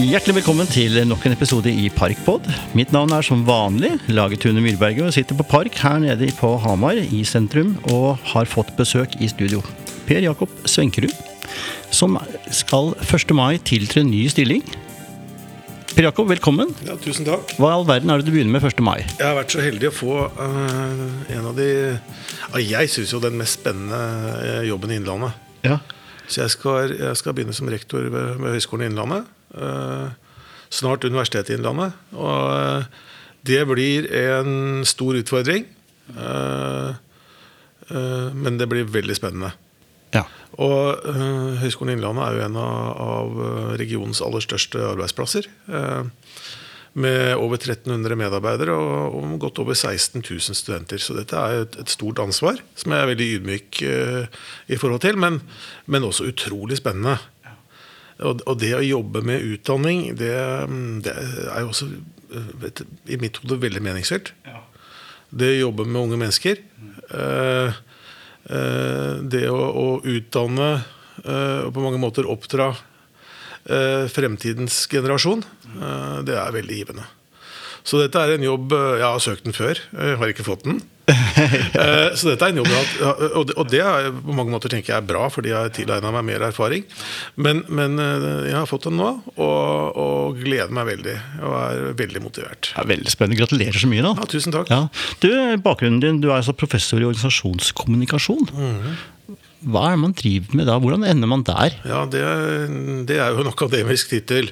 Hjertelig velkommen til nok en episode i Parkpod. Mitt navn er som vanlig Lagetune Myrberget og sitter på Park her nede på Hamar i sentrum og har fått besøk i studio. Per Jakob Svenkerud, som skal 1. mai tiltre ny stilling. Per Jakob, velkommen. Ja, tusen takk. Hva i all verden er det du begynner med 1. mai? Jeg har vært så heldig å få uh, en av de uh, Jeg syns jo den mest spennende eh, jobben i Innlandet. Ja. Så jeg skal, jeg skal begynne som rektor ved, ved Høgskolen i Innlandet. Eh, snart Universitetet i Innlandet. Og eh, det blir en stor utfordring. eh, men det blir veldig spennende. ja. Og Høgskolen Innlandet er jo en av, regionens aller største arbeidsplasser. med over 1300 medarbeidere og, godt over 16 000 studenter. Så dette er et, stort ansvar, som jeg er veldig ydmyk i forhold til, men, men også utrolig spennende. Og, og det å jobbe med utdanning, det, det er jo også vet, du, i mitt hode veldig meningsfylt. Det å jobbe med unge mennesker. Mm. Eh, det å, å utdanne eh, og på mange måter oppdra fremtidens generasjon, det er veldig givende. Så dette er en jobb Jeg har søkt den før, jeg har ikke fått den. Eh, Så dette er en jobb og det- er på mange måter tenker jeg er bra, fordi jeg har tilegna meg mer erfaring. Men, men eh, jeg har fått den nå, og, og gleder meg veldig. Og er veldig motivert. ja veldig spennende. Gratulerer så mye, da. Ja, tusen takk. Ja. Du, bakgrunnen din, du er altså professor i organisasjonskommunikasjon. Hva er det man driver med da? Hvordan ender man der? Ja, det, det er jo en akademisk tittel.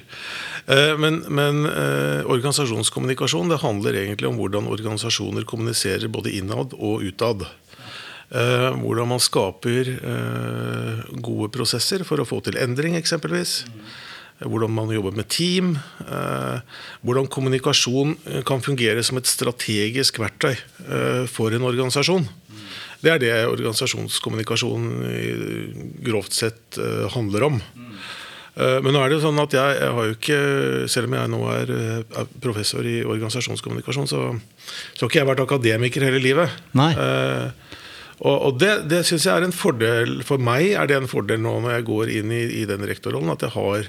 Eh, Men, men eh, organisasjonskommunikasjon det handler egentlig om hvordan organisasjoner kommuniserer både innad og utad. Eh, hvordan man skaper eh, gode prosesser for å få til endring, eksempelvis. Hvordan man jobber med team. eh, Hvordan kommunikasjon eh, kan fungere som et strategisk verktøy eh, for en organisasjon. Det er det organisasjonskommunikasjon grovt sett eh, handler om. Eh, Men nå er det jo sånn at jeg, jeg har jo ikke, selv om jeg nå er, eh, er professor i organisasjonskommunikasjon, så, så har ikke jeg vært akademiker hele livet. Nei. Eh, og, og det, det syns jeg er en fordel For meg er det en fordel nå når jeg går inn i, i den rektorrollen, at jeg har,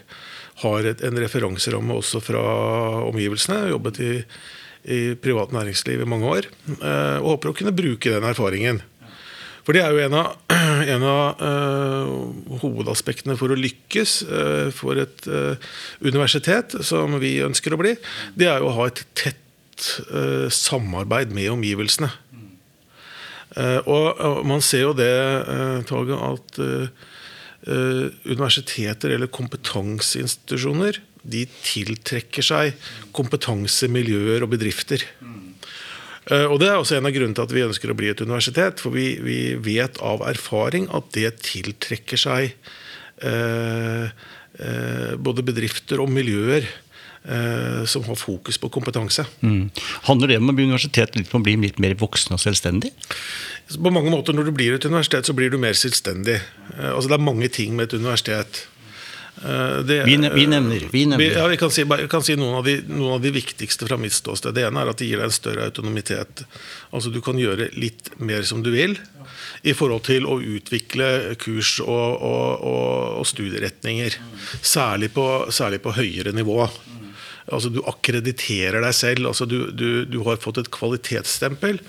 har et, en referanseramme også fra omgivelsene. Jeg har jobbet i, i privat næringsliv i mange år, eh, og håper å kunne bruke den erfaringen. For det er jo en av, en av uh, hovedaspektene for å lykkes uh, for et uh, universitet, som vi ønsker å bli. Det er jo å ha et tett samarbeid med omgivelsene. Og, man ser jo det, eh, Tage, at universiteter eller kompetanseinstitusjoner de tiltrekker seg kompetansemiljøer og bedrifter. Eh, Og Det er også en av grunnene til at vi ønsker å bli et universitet. For vi, vi vet av erfaring at det tiltrekker seg eh, eh, både bedrifter og miljøer eh, som har fokus på kompetanse. Mm. Handler det om å bli universitet litt om å bli litt mer voksen og selvstendig? På mange måter Når du blir et universitet, så blir du mer selvstendig. Eh, altså Det er mange ting med et universitet. Eh, det- Vi ne- vi nevner, vi nevner. Vi, ja, vi kan si, vi kan si noen, av de, noen av de viktigste fra mitt ståsted. Det ene er at det gir deg en større autonomitet. Altså Du kan gjøre litt mer som du vil i forhold til å utvikle kurs og, og, og, og studieretninger. Særlig på, særlig på høyere nivå. Altså Du akkrediterer deg selv. altså Du, du, du har fått et kvalitetsstempel.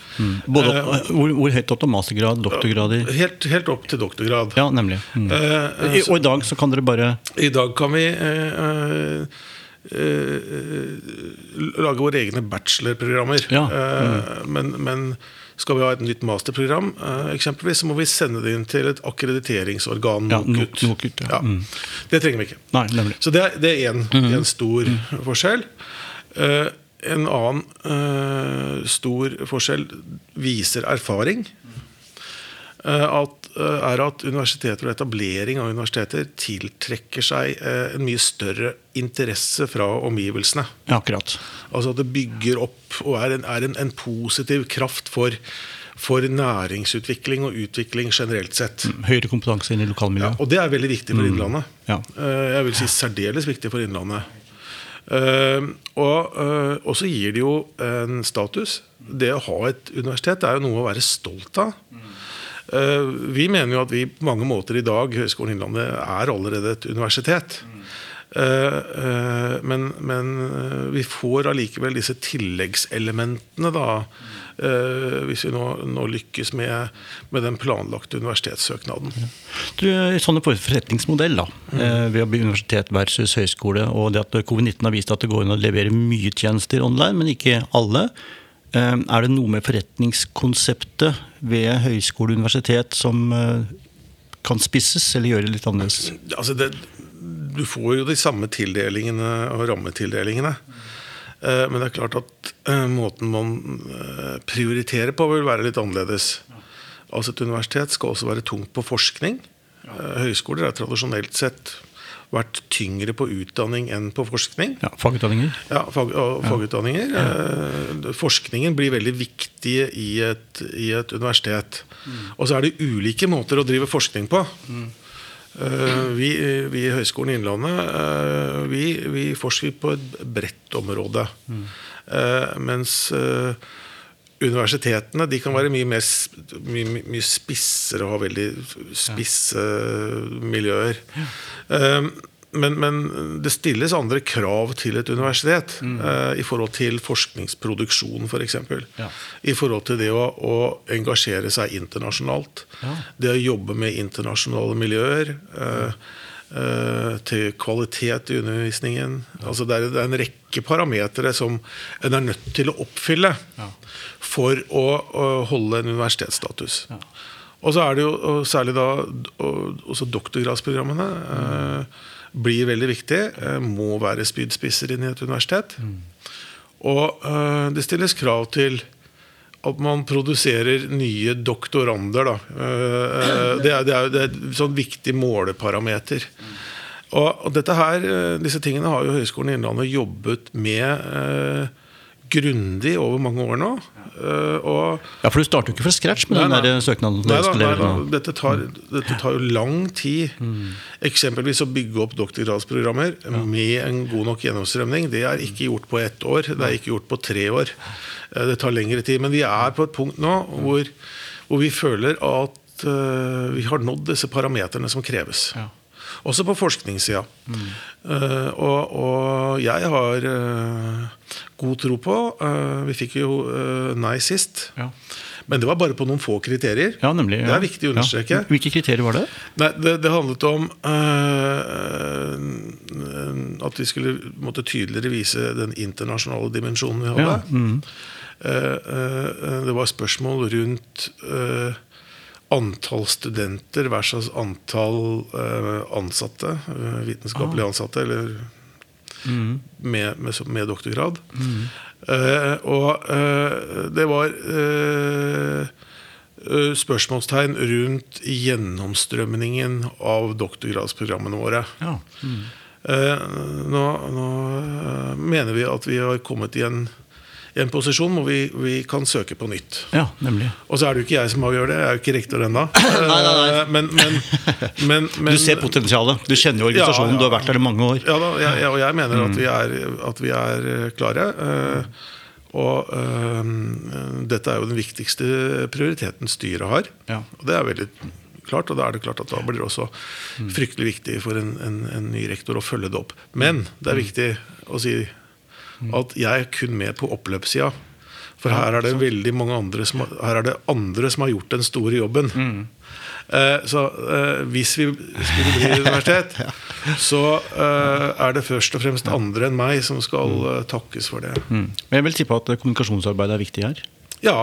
Både, uh, hvor, hvor høyt opp til mastergrad, Doktorgrad Helt, helt opp til doktorgrad. Ja, nemlig. Mm. Uh, I, og i dag så kan dere bare I dag kan vi eh, eh, eh, lage våre egne bachelorprogrammer. Ja, Eh, men, men skal vi ha et nytt masterprogram, eh, eksempelvis, så må vi sende det inn til et akkrediteringsorgan. Ja, NOKUT. NOKUT, ja. Mm. Det trenger vi ikke. Nei. Så det er, det en, mm. stor forskjell. Uh, en annen uh, stor forskjell viser erfaring. Uh, at, er at universiteter og etablering av universiteter tiltrekker seg eh, en mye større interesse fra omgivelsene. Ja, akkurat. Altså at det bygger opp og er en, er en, en positiv kraft for, for næringsutvikling og utvikling generelt sett. Høyere kompetanse inn i Ja, lokalmiljøet. og det er veldig viktig for Innlandet. Ja. Eh, Jeg vil si særdeles viktig for Innlandet. Eh, og, eh, så gir det jo en status. Det å ha et universitet er jo noe å være stolt av. Eh, Vi mener jo at vi på mange måter i dag Høgskolen Innlandet er allerede et universitet. Eh, eh, men, men eh, vi får allikevel disse tilleggselementene, da. eh, hvis vi nå, nå lykkes med, med den planlagte universitetssøknaden. Du, sånne forretningsmodell da, eh, ved å bli universitet versus høyskole, og det at covid-19 har vist at det går an å levere mye tjenester online, men ikke alle. Eh, Er det noe med forretningskonseptet ved høyskole og universitet som eh, kan spisses, eller gjøre det litt annerledes? Altså det, du får jo de samme tildelingene og rammetildelingene. Eh, Men det er klart at eh, måten man prioriterer på, vil være litt annerledes. Altså Et universitet skal også være tungt på forskning. Høyskoler er tradisjonelt sett vært tyngre på utdanning enn på forskning. Ja, Fagutdanninger? Ja, fag, og fagutdanninger. Eh, Forskningen blir veldig viktig i et, i et universitet. Og så er det ulike måter å drive forskning på. Eh, Vi, vi i Høgskolen Innlandet eh, vi, vi forsker på et bredt område. Eh, Mens eh, universitetene de kan være mye, mer, mye, mye- spissere og ha veldig spisse miljøer. Eh, Men, men det stilles andre krav til et universitet mm. i forhold til forskningsproduksjon, f.eks. For eksempel. Ja. I forhold til det å, å engasjere seg internasjonalt. Ja. Det å jobbe med internasjonale miljøer. eh, eh, til kvalitet i undervisningen. Altså det, er, det en rekke parametere som en er nødt til å oppfylle for å, å holde en universitetsstatus. Og så er det jo særlig da også doktorgradsprogrammene. Eh, blir veldig viktig. Eh, må være spydspisser inn i et universitet. Og eh, det stilles krav til at man produserer nye doktorander. Da. Eh, det, er, det er det er et sånn viktig måleparameter. Og, og dette her, eh, disse tingene har jo Høgskolen i Innlandet jobbet med eh, grundig over mange år nå. Eh, og Ja, For du starter jo ikke fra scratch med Nei, den der søknaden? Nei nei, da. nå. Dette, tar, dette tar jo lang tid. Eksempelvis å bygge opp doktorgradsprogrammer med en god nok gjennomstrømning. Det er ikke gjort på ett år, det er ikke gjort på tre år. Eh, Det tar lengre tid. Men vi er på et punkt nå hvor, hvor vi føler at uh, vi har nådd disse parameterne som kreves. Ja. Også på forskningssida. Eh, og, og jeg har uh, god tro på uh, Vi fikk jo nei sist. Ja. Men det var bare på noen få kriterier. Ja, nemlig. Det er viktig å understreke. Ja. Hvilke kriterier var det? Nei, det, det handlet om at vi skulle måtte tydeligere vise den internasjonale dimensjonen vi hadde. Ja, mm. Det var spørsmål rundt eh, antall studenter versus antall eh, ansatte, eh, vitenskapelige ansatte, eller med, med, med doktorgrad. Eh, og uh, det var eh, spørsmålstegn rundt gjennomstrømningen av doktorgradsprogrammene våre. Ja. Eh, nå, nå mener vi at vi har kommet i en, en posisjon hvor vi, vi kan søke på nytt. ja, nemlig. Og så er det jo ikke jeg som avgjør det, jeg er jo ikke rektor ennå. nei. Eh, Men, men, men, men Du ser potensialet. Du kjenner jo organisasjonen, Ja, ja. du har vært der i mange år. Ja da, jeg, og jeg mener Mm. at vi er, at vi er eh, klare. eh, og øh, dette er jo den viktigste prioriteten styret har. Ja. Og det er veldig klart, og da er det klart at da blir det også Mm. fryktelig viktig for en, en, en ny rektor å følge det opp. Men det er Mm. viktig å si at jeg er kun med på oppløpssida. For her er det veldig mange andre som, her er det andre som har gjort den store jobben. Mm. Eh, så eh, hvis vi skulle bli universitet, så eh, er det først og fremst andre enn meg som skal eh, takkes for det. Mm. Men jeg vil tippe at kommunikasjonsarbeidet er viktig her. Ja,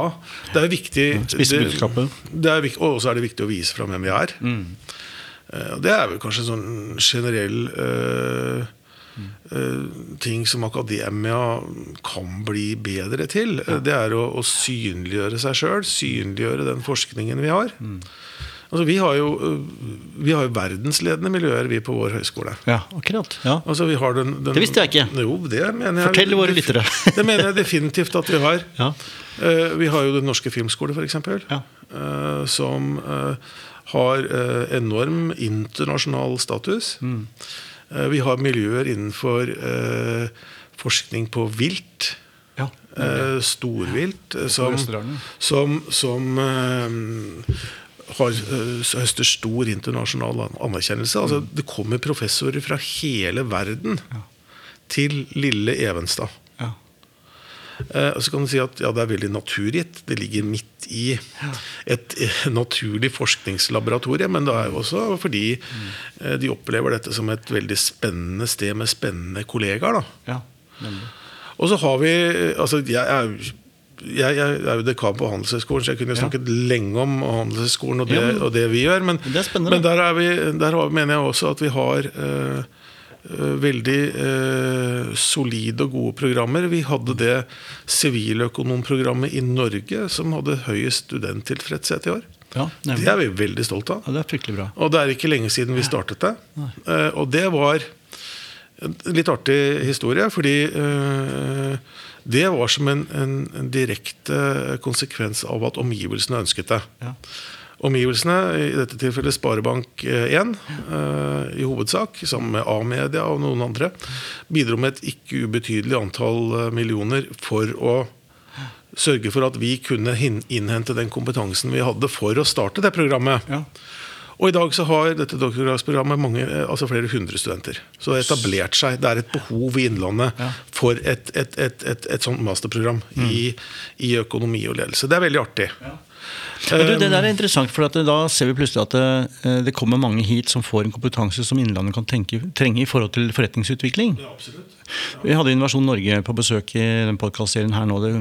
det er viktig. Spisse det- budskapet. det er Og så er det viktig å vise fram hvem vi er. Eh, og det er vel kanskje en sånn generell eh, eh, ting som akademia kan bli bedre til. Eh, Det er å, å synliggjøre seg sjøl, synliggjøre den forskningen vi har. Altså, vi, har jo, eh, vi har jo verdensledende miljøer, vi på vår høyskole. Ja, akkurat. Ja. Altså, vi har den, den, Det visste jeg ikke. Jo, det mener jeg Fortell våre lyttere. det mener jeg definitivt at vi har. Ja. Eh, vi har jo Den norske filmskole, f.eks. Ja. Uh, som eh, har eh, enorm internasjonal status. Mm. Eh, vi har miljøer innenfor eh, forskning på vilt. Ja. eh, storvilt. som, som, som har, høster stor internasjonal an- anerkjennelse. Altså, det kommer professorer fra hele verden til lille Evenstad. Ja. Eh, og så kan du si at ja, det er veldig naturgitt. Det ligger midt i et eh, naturlig forskningslaboratorie. Men det er jo også fordi eh, de opplever dette som et veldig spennende sted med spennende kollegaer. da ja. Og så har vi altså jeg er, jeg, jeg er jo dekan på Handelshøyskolen, så jeg kunne jo snakket lenge om Handelshøyskolen og, det- Ja, men- og det vi gjør. Men, men der, er vi, der har, mener jeg også at vi har eh, veldig eh, solide og gode programmer. Vi hadde det siviløkonomprogrammet i Norge som hadde høyest studenttilfredshet i år. Ja, Det er vi veldig stolt av. Ja, det er fryktelig bra. Og det er ikke lenge siden vi startet det. Eh, og det var en litt artig historie, fordi eh, det var som en, en, en direkte konsekvens av at omgivelsene ønsket det. Ja. Omgivelsene, i dette tilfellet Sparebank1 eh, i hovedsak, sammen med A-media og noen andre, bidro med et ikke ubetydelig antall eh, millioner for å sørge for at vi kunne innhente den kompetansen vi hadde for å starte det programmet. Ja. Og i dag så har dette doktorgradsprogrammet mange, eh, altså flere hundre studenter. Så det har etablert seg. Det er et behov i Innlandet Ja. for et, et, et, et, et sånt masterprogram i, i økonomi og ledelse. Det er veldig artig. Men du, det der er interessant, for at da ser vi plutselig at det, det kommer mange hit som får en kompetanse som Innlandet kan tenke, trenge i forhold til forretningsutvikling. Vi hadde Innovasjon Norge på besøk i den podkastserien her nå. Det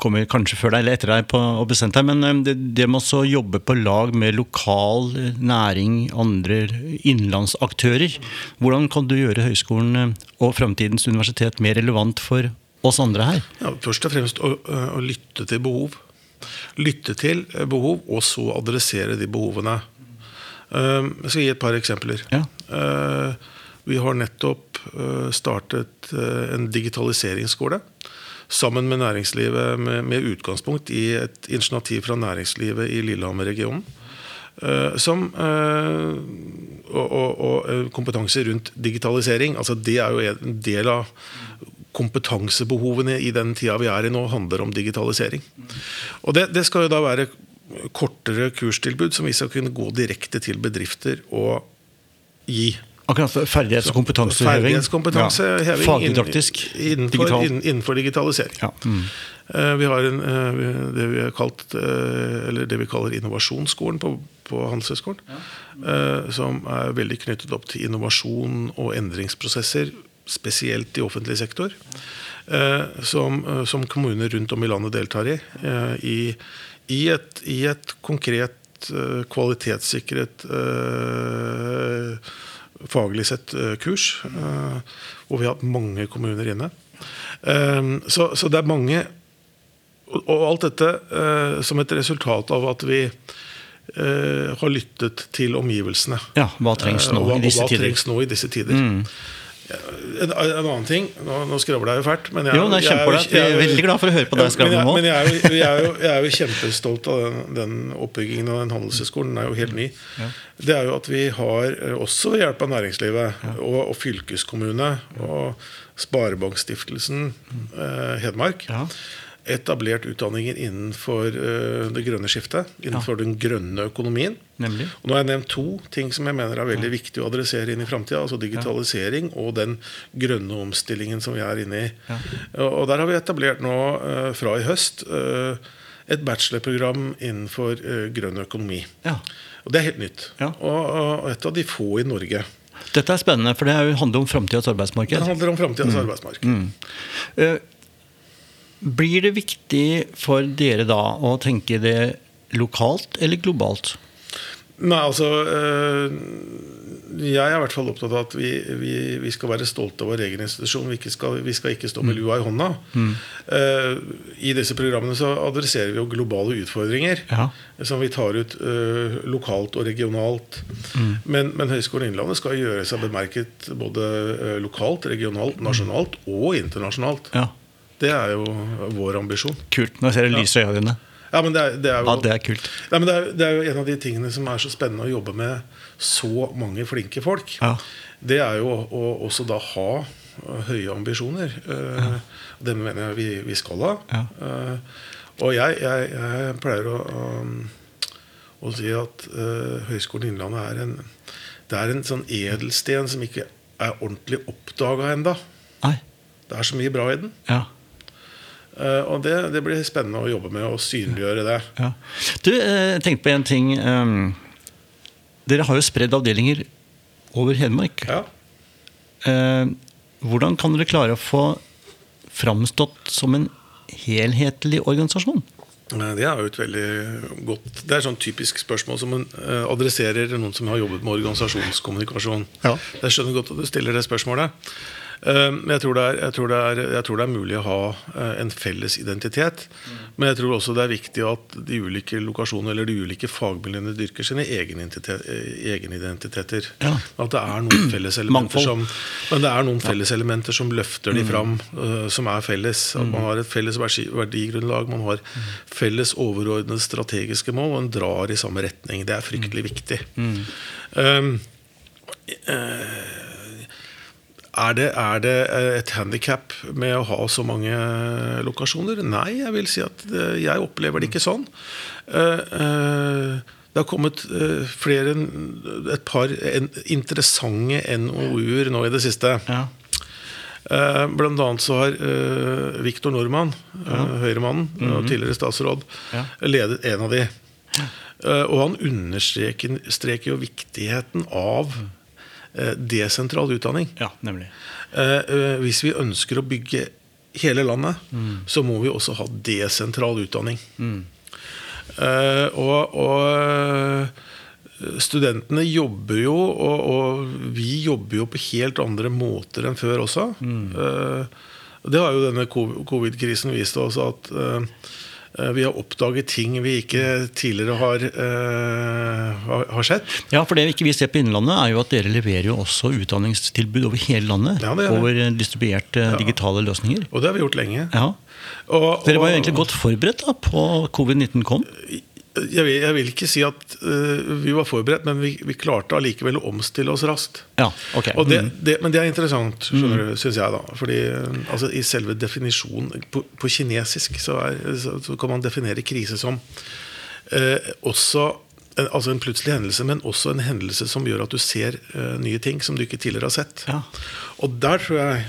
kommer kanskje før deg eller etter deg på og bestemt deg, men eh, det, det med å jobbe på lag med lokal eh, næring, andre innenlandsaktører Hvordan kan du gjøre høyskolen eh, og framtidens universitet mer relevant for oss andre her? Ja, først og fremst å, å lytte til behov. Lytte til eh, behov, og så adressere de behovene. Um, Jeg skal gi et par eksempler. Ja. Vi har nettopp startet en digitaliseringsskole. Sammen med næringslivet, med, med utgangspunkt i et initiativ fra næringslivet i Lillehammer-regionen. eh, Som eh, og, og, og eh, kompetanse rundt digitalisering. Altså det er jo en del av kompetansebehovene i den tida vi er i nå, handler om digitalisering. Og det, det skal jo da være kortere kurstilbud som vi skal kunne gå direkte til bedrifter og gi. Akkurat ferdighets- og kompetanseheving. Ferdighetskompetanseheving Ja. Fagdidaktisk. innenfor, Digital. innenfor digitalisering. Ja. Mm. Eh, Vi har en, eh, det vi har kalt eh, Eller det vi kaller innovasjonsskolen på, på Handelshøyskolen. Ja. Som er veldig knyttet opp til innovasjon og endringsprosesser, spesielt i offentlig sektor. eh, Som, som kommuner rundt om i landet deltar i. I, i, et, i et konkret kvalitetssikret eh, faglig sett eh, kurs, eh, hvor vi har hatt mange kommuner inne. Eh, Så, så det er mange og alt dette eh, som et resultat av at vi har lyttet til omgivelsene. Ja, hva trengs nå hva, i disse hva? Mm. trengs nå i disse tider. En, en annen ting Nå, nå skravler jeg jo fælt. Men jeg, Jo, er jeg. Er jeg jo- veldig glad for å høre på deg skravle nå. Men jeg er, jo, er jo, er jo kjempestolt av den, den oppbyggingen av den handelshøyskolen. Den er jo helt ny. Det er jo at vi har, eh, også ved hjelp av næringslivet og, og fylkeskommune og Sparebankstiftelsen eh, Hedmark, Ja. Etablert utdanninger innenfor eh, det grønne skiftet. Innenfor den grønne økonomien. Nemlig. Og nå har jeg nevnt to ting som jeg mener er veldig viktig å adressere inn i framtida. Altså digitalisering og den grønne omstillingen som vi er inne i. Og og der har vi etablert nå eh, fra i høst eh, et bachelorprogram innenfor grønn økonomi. Ja. Og det er helt nytt. Ja. Og, et av de få i Norge. Dette er spennende, for det er handler om framtidas arbeidsmarked. Det handler om framtidas arbeidsmarked. Eh, Blir det viktig for dere da å tenke det lokalt eller globalt? Nei, altså øh, Jeg er i hvert fall opptatt av at vi, vi, vi skal være stolte av vår egen institusjon. Vi, skal, vi skal ikke stå med lua i hånda. Mm. I disse programmene så adresserer vi jo globale utfordringer. Ja. Som vi tar ut øh, lokalt og regionalt. Men, men Høgskolen Innlandet skal gjøre seg bemerket både lokalt, regionalt, nasjonalt og internasjonalt. Ja. Det er jo vår ambisjon. Kult. Nå ser jeg lyset i øynene dine. Ja, men det er, det er jo Ja, det er kult. Nei, men det, er, det er jo en av de tingene som er så spennende å jobbe med så mange flinke folk. Ja. Det er jo å, også da ha uh, høye ambisjoner. Ja. Det mener jeg vi, vi skal ha. Ja. Uh, og jeg, jeg, jeg pleier å, å, å, si at Høgskolen Innlandet er en, det er en sånn edelsten som ikke er ordentlig oppdaga ennå. Det er så mye bra i den. Ja. Uh, og det, det, blir spennende å jobbe med å synliggjøre det. Ja. Du, jeg tenkte på en ting. Um, dere har jo spredd avdelinger over Hedmark. Ja. Uh, hvordan kan dere klare å få framstått som en helhetlig organisasjon? Det er jo et veldig godt Det er sånn typisk spørsmål som adresserer noen som har jobbet med organisasjonskommunikasjon. Ja. Jeg skjønner godt at du stiller det spørsmålet. Eh, jeg tror, er, jeg, tror er, jeg tror, det er, mulig å ha eh, en felles identitet. Men jeg tror også det er viktig at de ulike lokasjonene eller de ulike fagmiljøene dyrker sine egenidentiteter. Ja. At det er noen felleselementer som, men det er noen felleselementer som løfter de mm. fram, som er felles. At man mm. har et felles verdigrunnlag, man har felles overordnede strategiske mål, og en drar i samme retning. Det er fryktelig mm. viktig. Mm. Um, uh, er det, er det et handikap med å ha så mange lokasjoner? Nei, jeg vil si at jeg opplever det ikke sånn. Eh, eh, det har kommet eh, flere, et par interessante NOU-er nå i det siste. Ja. Blant annet så har Viktor Nordmann, ja. Høyremannen mm -hmm. og mhm. tidligere statsråd, ja. ledet en av de. Og han understreker jo viktigheten av Eh, desentral utdanning. Ja, nemlig. Eh, eh, hvis vi ønsker å bygge hele landet, mm. så må vi også ha desentral utdanning. Mm. og, og studentene jobber jo, og, og, vi jobber jo på helt andre måter enn før også. Mm. det har jo denne covid-krisen vist oss at Eh, vi har oppdaget ting vi ikke tidligere har, uh, har, sett. Ja, for Det vi ikke ser på Innlandet, er jo at dere leverer jo også utdanningstilbud over hele landet. Ja, det det. Over distribuerte ja. digitale løsninger. Og det har vi gjort lenge. Ja. Og, og, dere var jo egentlig godt forberedt da på covid-19 kom? Jeg vil, jeg vil, ikke si at uh, vi var forberedt, men vi, vi klarte allikevel å omstille oss raskt. Ja, ok. Det, mm. det, men det er interessant, skjønner mm. syns jeg. da Fordi altså, I selve definisjonen på, på kinesisk så, er, så, så, kan man definere krise som uh, også altså en plutselig hendelse, men også en hendelse som gjør at du ser uh, nye ting som du ikke tidligere har sett. Ja. Og der tror jeg,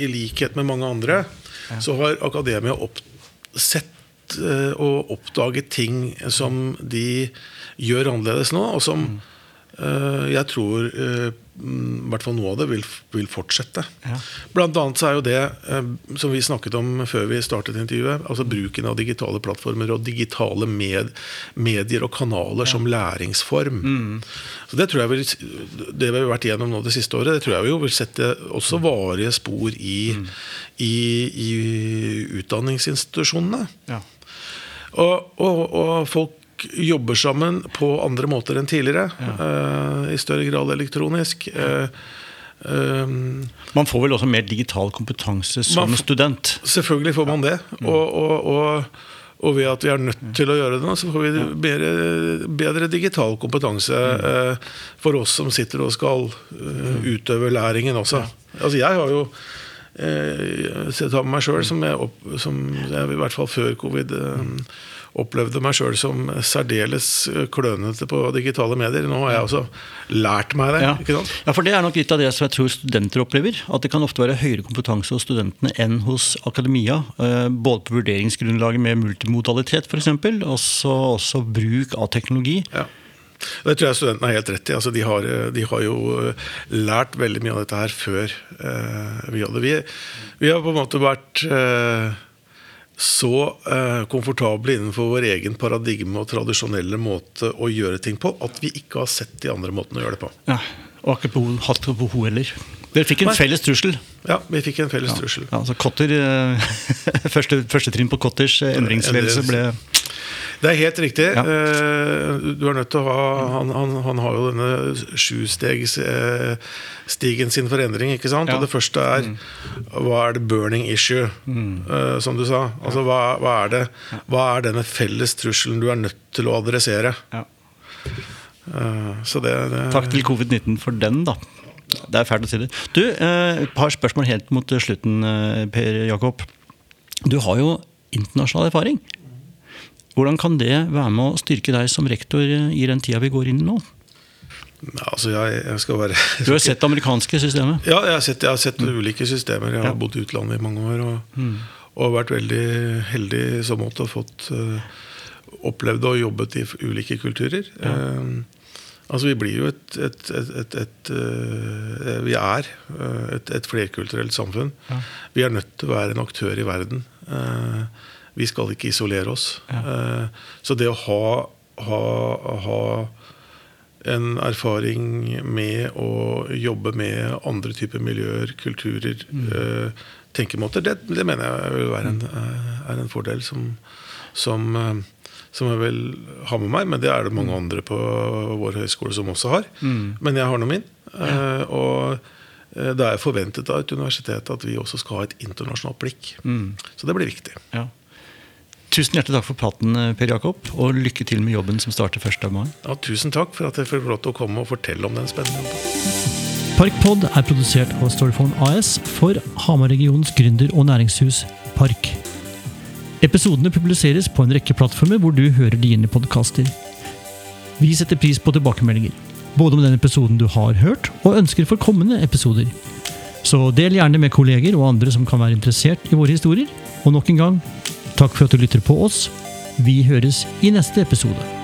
i likhet med mange andre, ja. så har akademia opp, sett Eh, å oppdage ting som de gjør annerledes nå, og som mm. jeg tror uh, i hvert fall noe av det vil, vil fortsette. Ja. Blant annet så er jo det som vi snakket om før vi startet intervjuet, altså bruken av digitale plattformer og digitale med, medier og kanaler ja. som læringsform. Mm. Så Det tror jeg vil, det vi har vært igjennom nå det siste året, det tror jeg vi vil sette også varige spor i, mm. i, i utdanningsinstitusjonene. Ja. Og, og, og folk jobber sammen på andre måter enn tidligere. Ja. Uh, I større grad elektronisk. Uh, um, man får vel også mer digital kompetanse som student? Selvfølgelig får man det. Mm. Og, og, og, ved at vi er nødt til å gjøre det, så får vi bedre, bedre digital kompetanse uh, for oss som sitter og skal utøve læringen også. Altså jeg har jo eh, sett av meg sjøl, som, som, jeg i hvert fall før covid eh, opplevde meg sjøl som særdeles klønete på digitale medier. Nå har jeg også lært meg det. Ja. ja. for Det er nok litt av det som jeg tror studenter opplever. At det kan ofte være høyere kompetanse hos studentene enn hos akademia. Eh, både på vurderingsgrunnlaget med multimodalitet f.eks., og også bruk av teknologi. Ja. Det tror jeg studentene har helt rett i. Altså, de, har, de, har, jo eh, lært veldig mye av dette her før eh, vi hadde. Vi, vi, har på en måte vært eh, så eh, komfortable innenfor vår egen paradigme og tradisjonelle måte å gjøre ting på at vi ikke har sett de andre måtene å gjøre det på. Ja, Og har ikke hatt det på ho heller. Dere fikk en Nei. felles trussel? Ja, vi fikk en felles ja. trussel. Ja, altså Kotter, eh, første, første, trinn på Kotters eh, endringsledelse ble det er helt riktig. Ja. Eh, du er nødt til å ha Han, han, han har jo denne sjustegsstigen eh, sin for endring. ikke sant? Ja. Og det første er mm. hva er det burning issue, mm. Eh, som du sa. Altså hva, hva, er det, hva er denne felles trusselen du er nødt til å adressere? Ja. Så det, det Takk til covid-19 for den, da. Det er fælt å si det. Du, et par spørsmål helt mot slutten, Per Jakob. Du har jo internasjonal erfaring. Hvordan kan det være med å styrke deg som rektor i den tida vi går inn i nå? Altså jeg, jeg skal være Du har sett det amerikanske systemet? Ja, jeg har sett, jeg har sett ulike systemer. Jeg har bodd i utlandet i mange år og, og vært veldig heldig i så måte og fått uh, opplevd og jobbet i ulike kulturer. Uh, altså Vi blir jo et, et, et, et uh, Vi er et, flerkulturelt samfunn. Ja. Vi er nødt til å være en aktør i verden. Vi skal ikke isolere oss. Ja. så det å ha, ha, ha en erfaring med å jobbe med andre typer miljøer, kulturer, mm. uh, tenkemåter, det, det, mener jeg vil være en, uh, er en fordel som, som, som, jeg vil ha med meg. Men det er det mange andre på vår høyskole som også har. Mm. Men jeg har nå min. og det er forventet av et universitet at vi også skal ha et internasjonalt blikk. Mm. Så det blir viktig. Ja. Tusen hjertelig takk for praten, Per Jakob, og lykke til med jobben som starter 1. mai. Ja, tusen takk for at jeg fikk lov til å komme og fortelle om den spennende jobben. Parkpod er produsert av Storyphone AS for Hamar-regionens gründer- og næringshus Park. Episodene publiseres på en rekke plattformer hvor du hører dine podkaster. Vi setter pris på tilbakemeldinger, både om den episoden du har hørt, og ønsker for kommende episoder. Så del gjerne med kolleger og andre som kan være interessert i våre historier. Og nok en gang Takk for at du lytter på oss. Vi høres i neste episode.